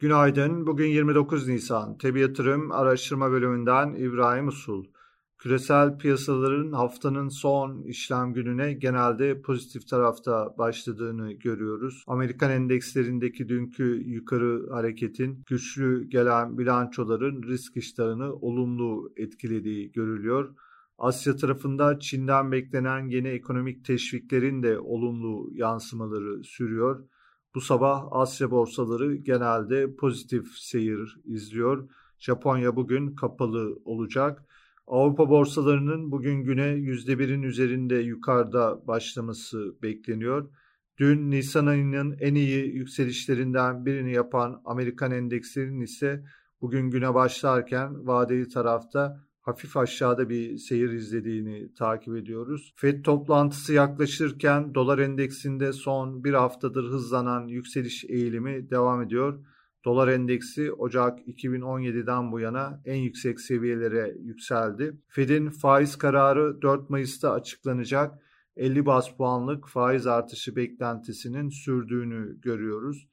Günaydın. Bugün 29 Nisan. Tebi Yatırım Araştırma Bölümünden İbrahim Usul. Küresel piyasaların haftanın son işlem gününe genelde pozitif tarafta başladığını görüyoruz. Amerikan endekslerindeki dünkü yukarı hareketin güçlü gelen bilançoların risk iştahını olumlu etkilediği görülüyor. Asya tarafında Çin'den beklenen yeni ekonomik teşviklerin de olumlu yansımaları sürüyor. Bu sabah Asya borsaları genelde pozitif seyir izliyor. Japonya bugün kapalı olacak. Avrupa borsalarının bugün güne %1'in üzerinde yukarıda başlaması bekleniyor. Dün Nisan ayının en iyi yükselişlerinden birini yapan Amerikan endekslerinin ise bugün güne başlarken vadeli tarafta hafif aşağıda bir seyir izlediğini takip ediyoruz. FED toplantısı yaklaşırken dolar endeksinde son bir haftadır hızlanan yükseliş eğilimi devam ediyor. Dolar endeksi Ocak 2017'den bu yana en yüksek seviyelere yükseldi. Fed'in faiz kararı 4 Mayıs'ta açıklanacak 50 bas puanlık faiz artışı beklentisinin sürdüğünü görüyoruz.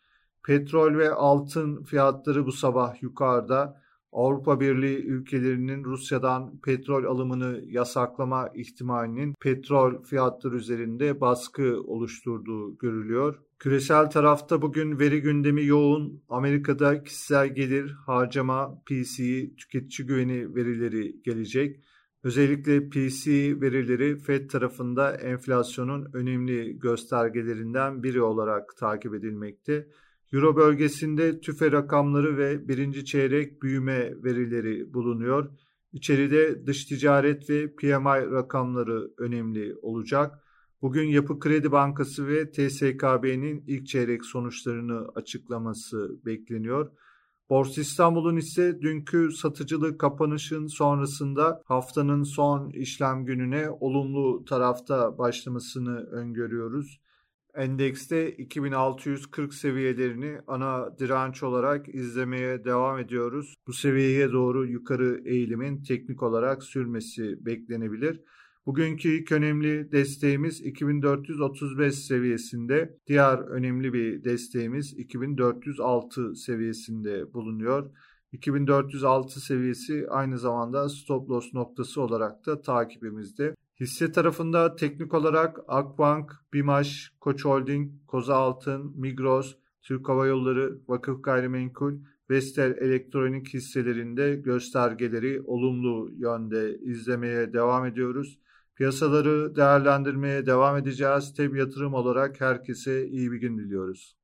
Petrol ve altın fiyatları bu sabah yukarıda. Avrupa Birliği ülkelerinin Rusya'dan petrol alımını yasaklama ihtimalinin petrol fiyatları üzerinde baskı oluşturduğu görülüyor. Küresel tarafta bugün veri gündemi yoğun. Amerika'da kişisel gelir, harcama, PCE, tüketici güveni verileri gelecek. Özellikle PCE verileri Fed tarafında enflasyonun önemli göstergelerinden biri olarak takip edilmekte. Euro bölgesinde tüfe rakamları ve birinci çeyrek büyüme verileri bulunuyor. İçeride dış ticaret ve PMI rakamları önemli olacak. Bugün Yapı Kredi Bankası ve TSKB'nin ilk çeyrek sonuçlarını açıklaması bekleniyor. Borsa İstanbul'un ise dünkü satıcılı kapanışın sonrasında haftanın son işlem gününe olumlu tarafta başlamasını öngörüyoruz. Endekste 2640 seviyelerini ana direnç olarak izlemeye devam ediyoruz. Bu seviyeye doğru yukarı eğilimin teknik olarak sürmesi beklenebilir. Bugünkü ilk önemli desteğimiz 2435 seviyesinde. Diğer önemli bir desteğimiz 2406 seviyesinde bulunuyor. 2406 seviyesi aynı zamanda stop loss noktası olarak da takibimizde. Hisse tarafında teknik olarak Akbank, Bimaş, Koç Holding, Koza Altın, Migros, Türk Hava Yolları, Vakıf Gayrimenkul, Vestel Elektronik hisselerinde göstergeleri olumlu yönde izlemeye devam ediyoruz. Piyasaları değerlendirmeye devam edeceğiz. Teb yatırım olarak herkese iyi bir gün diliyoruz.